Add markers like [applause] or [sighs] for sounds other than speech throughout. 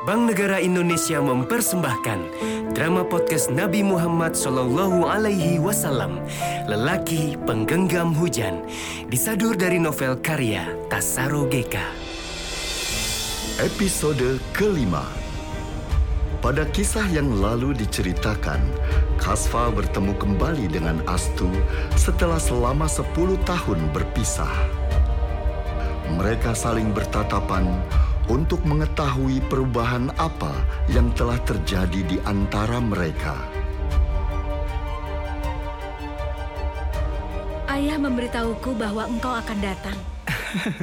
Bank Negara Indonesia mempersembahkan drama podcast Nabi Muhammad Sallallahu Alaihi Wasallam, lelaki penggenggam hujan, disadur dari novel karya Tasaro Geka. Episode kelima Pada kisah yang lalu diceritakan, Kasfa bertemu kembali dengan Astu setelah selama 10 tahun berpisah. Mereka saling bertatapan untuk mengetahui perubahan apa yang telah terjadi di antara mereka. Ayah memberitahuku bahwa engkau akan datang.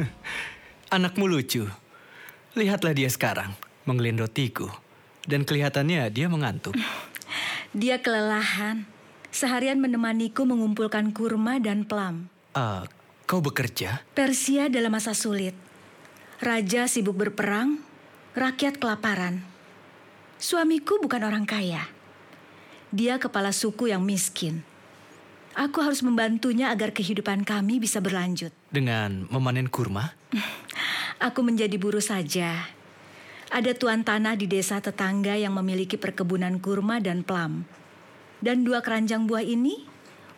[laughs] Anakmu lucu. Lihatlah dia sekarang, menggelendotiku. Dan kelihatannya dia mengantuk. [laughs] Dia kelelahan. Seharian menemaniku mengumpulkan kurma dan plam. Ah, kau bekerja? Persia dalam masa sulit. Raja sibuk berperang, rakyat kelaparan. Suamiku bukan orang kaya. Dia kepala suku yang miskin. Aku harus membantunya agar kehidupan kami bisa berlanjut. Dengan memanen kurma? [laughs] Aku menjadi buruh saja. Ada tuan tanah di desa tetangga yang memiliki perkebunan kurma dan plam. Dan dua keranjang buah ini,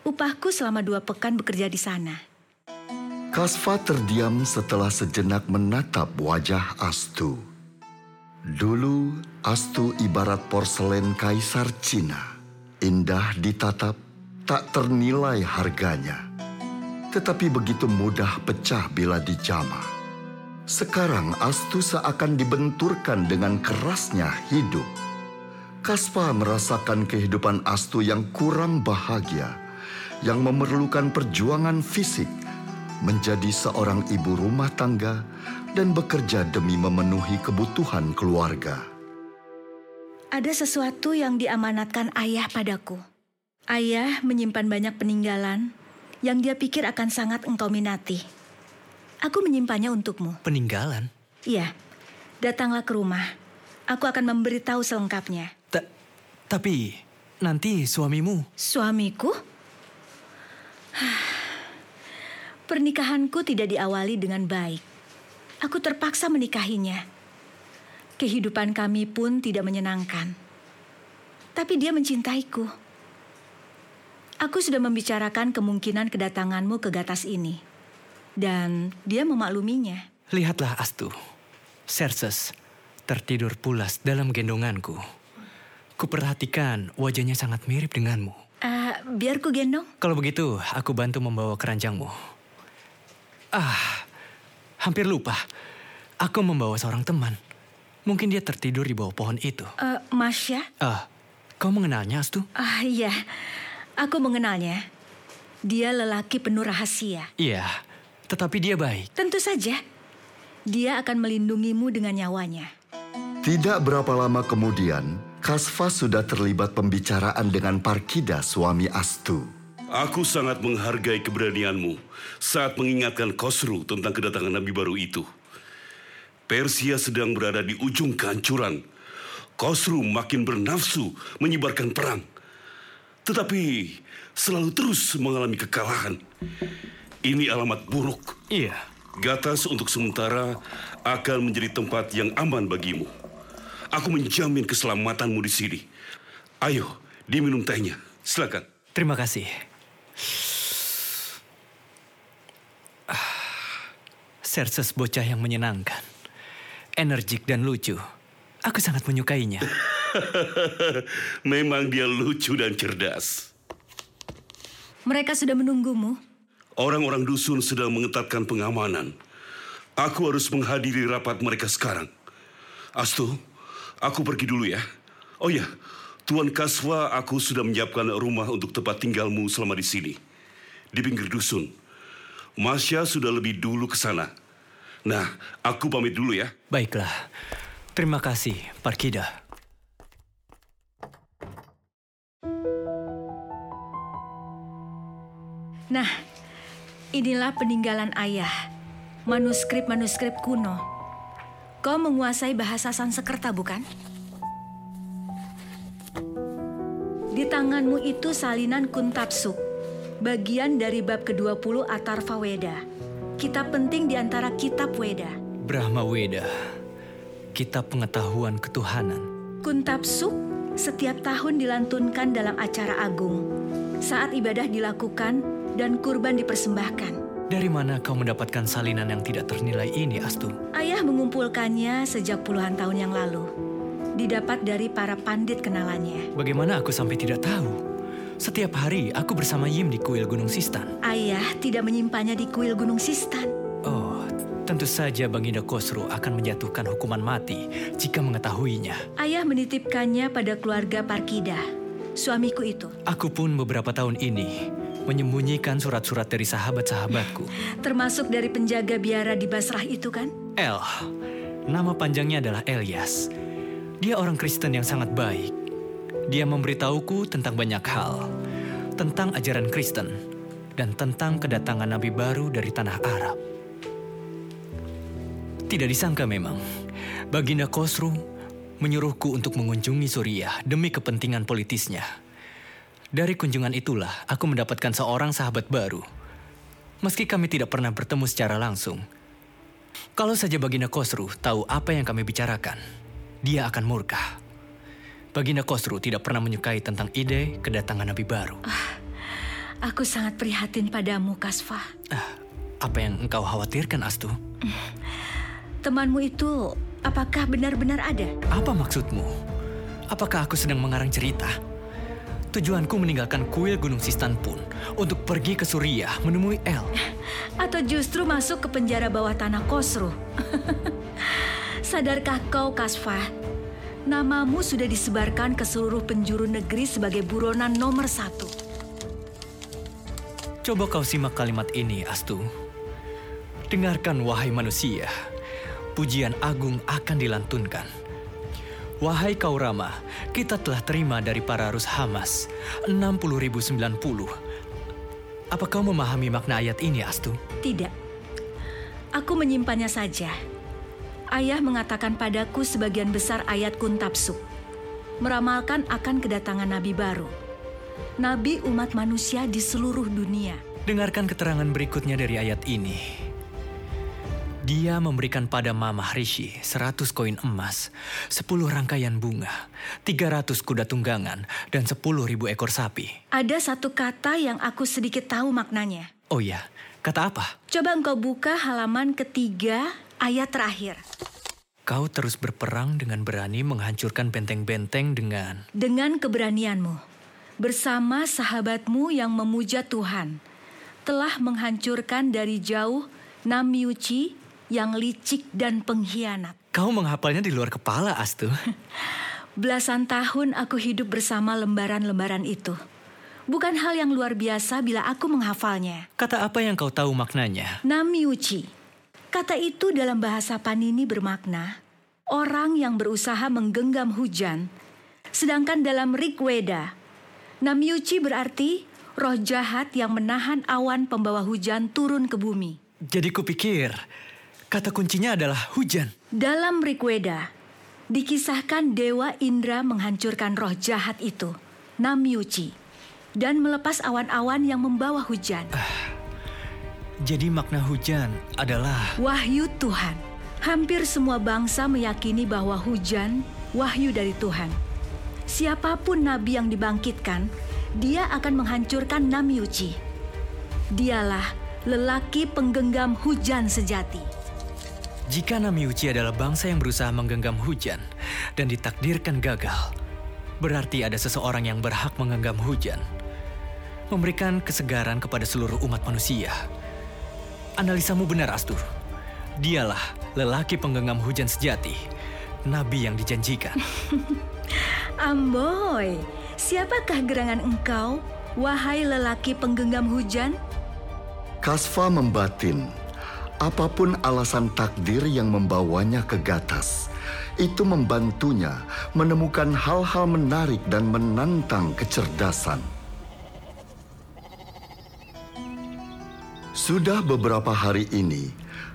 upahku selama dua pekan bekerja di sana. Kasfa terdiam setelah sejenak menatap wajah Astu. Dulu, Astu ibarat porselen kaisar Cina. Indah ditatap, tak ternilai harganya. Tetapi begitu mudah pecah bila dijamah. Sekarang Astu seakan dibenturkan dengan kerasnya hidup. Kaspa merasakan kehidupan Astu yang kurang bahagia, yang memerlukan perjuangan fisik, menjadi seorang ibu rumah tangga dan bekerja demi memenuhi kebutuhan keluarga. Ada sesuatu yang diamanatkan ayah padaku. Ayah menyimpan banyak peninggalan yang dia pikir akan sangat engkau minati. Aku menyimpannya untukmu. Peninggalan? Iya, datanglah ke rumah. Aku akan memberitahu selengkapnya. Ta tapi nanti suamimu... Suamiku? [sighs] Pernikahanku tidak diawali dengan baik. Aku terpaksa menikahinya. Kehidupan kami pun tidak menyenangkan. Tapi dia mencintaiku. Aku sudah membicarakan kemungkinan kedatanganmu ke Gatas ini. Dan dia memakluminya. Lihatlah Astu. Serses tertidur pulas dalam gendonganku. Kuperhatikan wajahnya sangat mirip denganmu. Uh, biar ku gendong. Kalau begitu, aku bantu membawa keranjangmu. Ah, hampir lupa. Aku membawa seorang teman. Mungkin dia tertidur di bawah pohon itu. Uh, Masya? Ah, kau mengenalnya, Astu? Ah, iya. Aku mengenalnya. Dia lelaki penuh rahasia. Iya, tetapi dia baik. Tentu saja. Dia akan melindungimu dengan nyawanya. Tidak berapa lama kemudian, Kasfa sudah terlibat pembicaraan dengan Parkida suami Astu. Aku sangat menghargai keberanianmu saat mengingatkan Kosru tentang kedatangan Nabi baru itu. Persia sedang berada di ujung kehancuran. Kosru makin bernafsu menyebarkan perang. Tetapi selalu terus mengalami kekalahan. Ini alamat buruk. Iya. Gatas untuk sementara akan menjadi tempat yang aman bagimu. Aku menjamin keselamatanmu di sini. Ayo, diminum tehnya. Silakan. Terima kasih. Serses bocah yang menyenangkan. Energik dan lucu. Aku sangat menyukainya. [laughs] Memang dia lucu dan cerdas. Mereka sudah menunggumu. Orang-orang dusun sedang mengetatkan pengamanan. Aku harus menghadiri rapat mereka sekarang. Astu, aku pergi dulu ya. Oh ya, Tuan Kaswa, aku sudah menyiapkan rumah untuk tempat tinggalmu selama di sini. Di pinggir dusun. Masya sudah lebih dulu ke sana. Nah, aku pamit dulu ya. Baiklah. Terima kasih, Parkida. Nah, inilah peninggalan ayah. Manuskrip-manuskrip kuno. Kau menguasai bahasa Sanskerta, bukan? Di tanganmu itu salinan Kuntapsuk, bagian dari bab ke-20 Atarva Weda. Kitab penting di antara kitab Weda. Brahma Weda. kitab pengetahuan ketuhanan. Kuntapsuk setiap tahun dilantunkan dalam acara agung. Saat ibadah dilakukan dan kurban dipersembahkan. Dari mana kau mendapatkan salinan yang tidak ternilai ini, Astu? Ayah mengumpulkannya sejak puluhan tahun yang lalu. Didapat dari para pandit kenalannya. Bagaimana aku sampai tidak tahu? Setiap hari aku bersama Yim di kuil Gunung Sistan. Ayah tidak menyimpannya di kuil Gunung Sistan. Oh, tentu saja Baginda Kosru akan menjatuhkan hukuman mati jika mengetahuinya. Ayah menitipkannya pada keluarga Parkida, suamiku itu. Aku pun beberapa tahun ini menyembunyikan surat-surat dari sahabat-sahabatku. [laughs] Termasuk dari penjaga biara di Basrah itu kan? El, nama panjangnya adalah Elias. Dia orang Kristen yang sangat baik. Dia memberitahuku tentang banyak hal, tentang ajaran Kristen, dan tentang kedatangan Nabi baru dari tanah Arab. Tidak disangka memang, Baginda Khosrow menyuruhku untuk mengunjungi Suriah demi kepentingan politisnya. Dari kunjungan itulah aku mendapatkan seorang sahabat baru. Meski kami tidak pernah bertemu secara langsung. Kalau saja Baginda Khosrow tahu apa yang kami bicarakan, dia akan murka. Baginda Khosrow tidak pernah menyukai tentang ide kedatangan Nabi baru. Aku sangat prihatin padamu, Kasfa. Ah, apa yang engkau khawatirkan, Astu? Temanmu itu apakah benar-benar ada? Apa maksudmu? Apakah aku sedang mengarang cerita? Tujuanku meninggalkan kuil Gunung Sistan pun untuk pergi ke Suriah menemui El. Atau justru masuk ke penjara bawah tanah Kosru? [laughs] Sadarkah kau, Kasfa? Namamu sudah disebarkan ke seluruh penjuru negeri sebagai buronan nomor satu. Coba kau simak kalimat ini, Astu. Dengarkan, wahai manusia. Pujian agung akan dilantunkan. Wahai kau Rama, kita telah terima dari para Rus Hamas 60.090. Apa kau memahami makna ayat ini, Astu? Tidak. Aku menyimpannya saja. Ayah mengatakan padaku sebagian besar ayat kuntapsuk. Meramalkan akan kedatangan nabi baru. Nabi umat manusia di seluruh dunia. Dengarkan keterangan berikutnya dari ayat ini. Dia memberikan pada Mama Rishi 100 koin emas, 10 rangkaian bunga, 300 kuda tunggangan, dan 10 ribu ekor sapi. Ada satu kata yang aku sedikit tahu maknanya. Oh ya, kata apa? Coba engkau buka halaman ketiga ayat terakhir. Kau terus berperang dengan berani menghancurkan benteng-benteng dengan... Dengan keberanianmu, bersama sahabatmu yang memuja Tuhan, telah menghancurkan dari jauh Namyuchi yang licik dan pengkhianat. Kau menghafalnya di luar kepala, Astu. [laughs] Belasan tahun aku hidup bersama lembaran-lembaran itu. Bukan hal yang luar biasa bila aku menghafalnya. Kata apa yang kau tahu maknanya? Namyuchi. Kata itu dalam bahasa Panini bermakna orang yang berusaha menggenggam hujan. Sedangkan dalam Rigveda, Namyuchi berarti roh jahat yang menahan awan pembawa hujan turun ke bumi. Jadi kupikir, kata kuncinya adalah hujan. Dalam Rigveda, dikisahkan Dewa Indra menghancurkan roh jahat itu, Namyuchi, dan melepas awan-awan yang membawa hujan. Jadi makna hujan adalah... Wahyu Tuhan. Hampir semua bangsa meyakini bahwa hujan wahyu dari Tuhan. Siapa pun nabi yang dibangkitkan, dia akan menghancurkan Namyuchi. Dialah lelaki penggenggam hujan sejati. Jika Namyuchi adalah bangsa yang berusaha menggenggam hujan dan ditakdirkan gagal, berarti ada seseorang yang berhak menggenggam hujan, memberikan kesegaran kepada seluruh umat manusia. Analisamu benar, Astur. Dialah lelaki penggenggam hujan sejati, nabi yang dijanjikan. [laughs] Amboy, siapakah gerangan engkau, wahai lelaki penggenggam hujan? Kasfa membatin, apa pun alasan takdir yang membawanya ke Gatas, itu membantunya menemukan hal-hal menarik dan menantang kecerdasan. Sudah beberapa hari ini,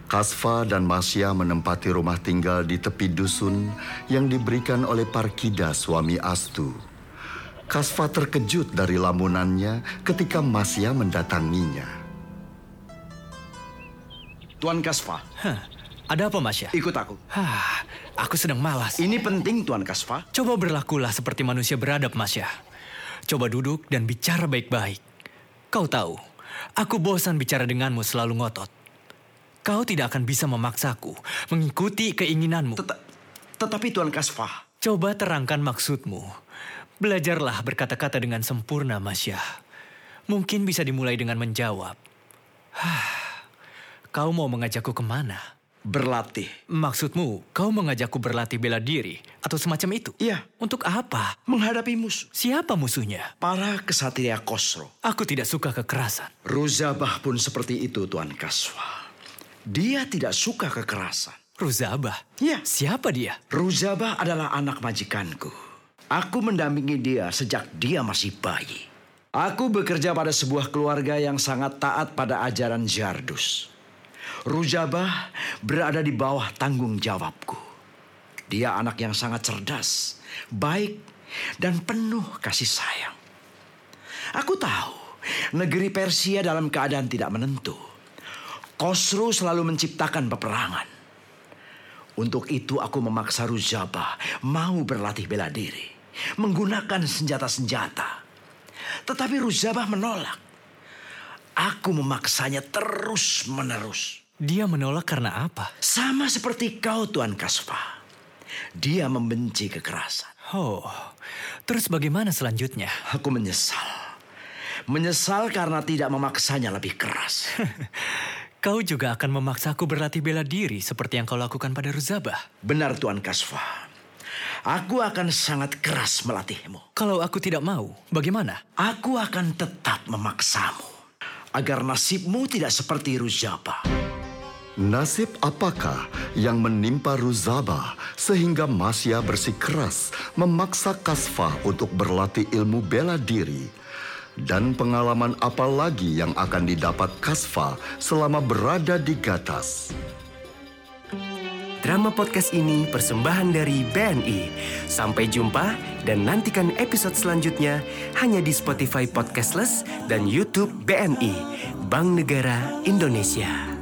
Kasfa dan Masya menempati rumah tinggal di tepi dusun yang diberikan oleh Parkida suami Astu. Kasfa terkejut dari lamunannya ketika Masya mendatanginya. Tuan Kasfa, Hah, Ada apa, Masya? Ikut aku. Hah, aku sedang malas. Ini penting, Tuan Kasva. Coba berlakulah seperti manusia beradab, Masya. Coba duduk dan bicara baik-baik. Kau tahu, aku bosan bicara denganmu selalu ngotot. Kau tidak akan bisa memaksaku mengikuti keinginanmu. Teta- tetapi Tuan Kasva, Coba terangkan maksudmu. Belajarlah berkata-kata dengan sempurna, Masya. Mungkin bisa dimulai dengan menjawab. Hah, kau mau mengajakku ke mana? Berlatih. Maksudmu, kau mengajakku berlatih bela diri atau semacam itu? Iya. Untuk apa? Menghadapi musuh. Siapa musuhnya? Para kesatria Kosro. Aku tidak suka kekerasan. Ruzabah pun seperti itu, Tuan Kasva. Dia tidak suka kekerasan. Ruzabah? Iya. Siapa dia? Ruzabah adalah anak majikanku. Aku mendampingi dia sejak dia masih bayi. Aku bekerja pada sebuah keluarga yang sangat taat pada ajaran Jardus. Ruzabah berada di bawah tanggung jawabku. Dia anak yang sangat cerdas, baik, dan penuh kasih sayang. Aku tahu negeri Persia dalam keadaan tidak menentu. Kosru selalu menciptakan peperangan. Untuk itu aku memaksa Ruzabah mau berlatih bela diri. Menggunakan senjata-senjata. Tetapi Ruzabah menolak. Aku memaksanya terus menerus. Dia menolak karena apa? Sama seperti kau Tuan Kasva. Dia membenci kekerasan. Oh, terus bagaimana selanjutnya? Aku menyesal. Menyesal karena tidak memaksanya lebih keras. [laughs] Kau juga akan memaksaku berlatih bela diri seperti yang kau lakukan pada Ruzabah. Benar Tuan Kasva. Aku akan sangat keras melatihmu. Kalau aku tidak mau, bagaimana? Aku akan tetap memaksamu. Agar nasibmu tidak seperti Ruzaba. Nasib apakah yang menimpa Ruzabah sehingga Masya bersikeras memaksa Kasfa untuk berlatih ilmu bela diri? Dan pengalaman apa lagi yang akan didapat Kasfa selama berada di Gatas? Drama podcast ini persembahan dari BNI. Sampai jumpa dan nantikan episode selanjutnya hanya di Spotify Podcastless dan YouTube BNI, Bank Negara Indonesia.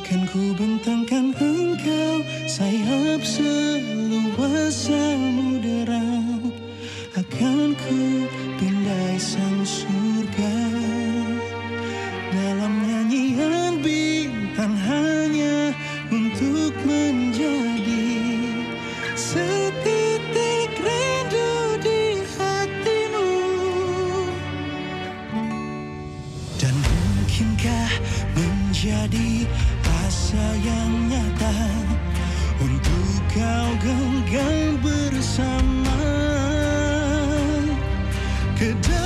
Akan ku bentangkan engkau sayap seluas samudera Akan ku pindai sang surga. Dalam nyanyian bintang hanya untuk menjadi Setitik rindu di hatimu. Dan mungkinkah menjadi asa yang nyata Untuk kau genggam bersama. Ke dalam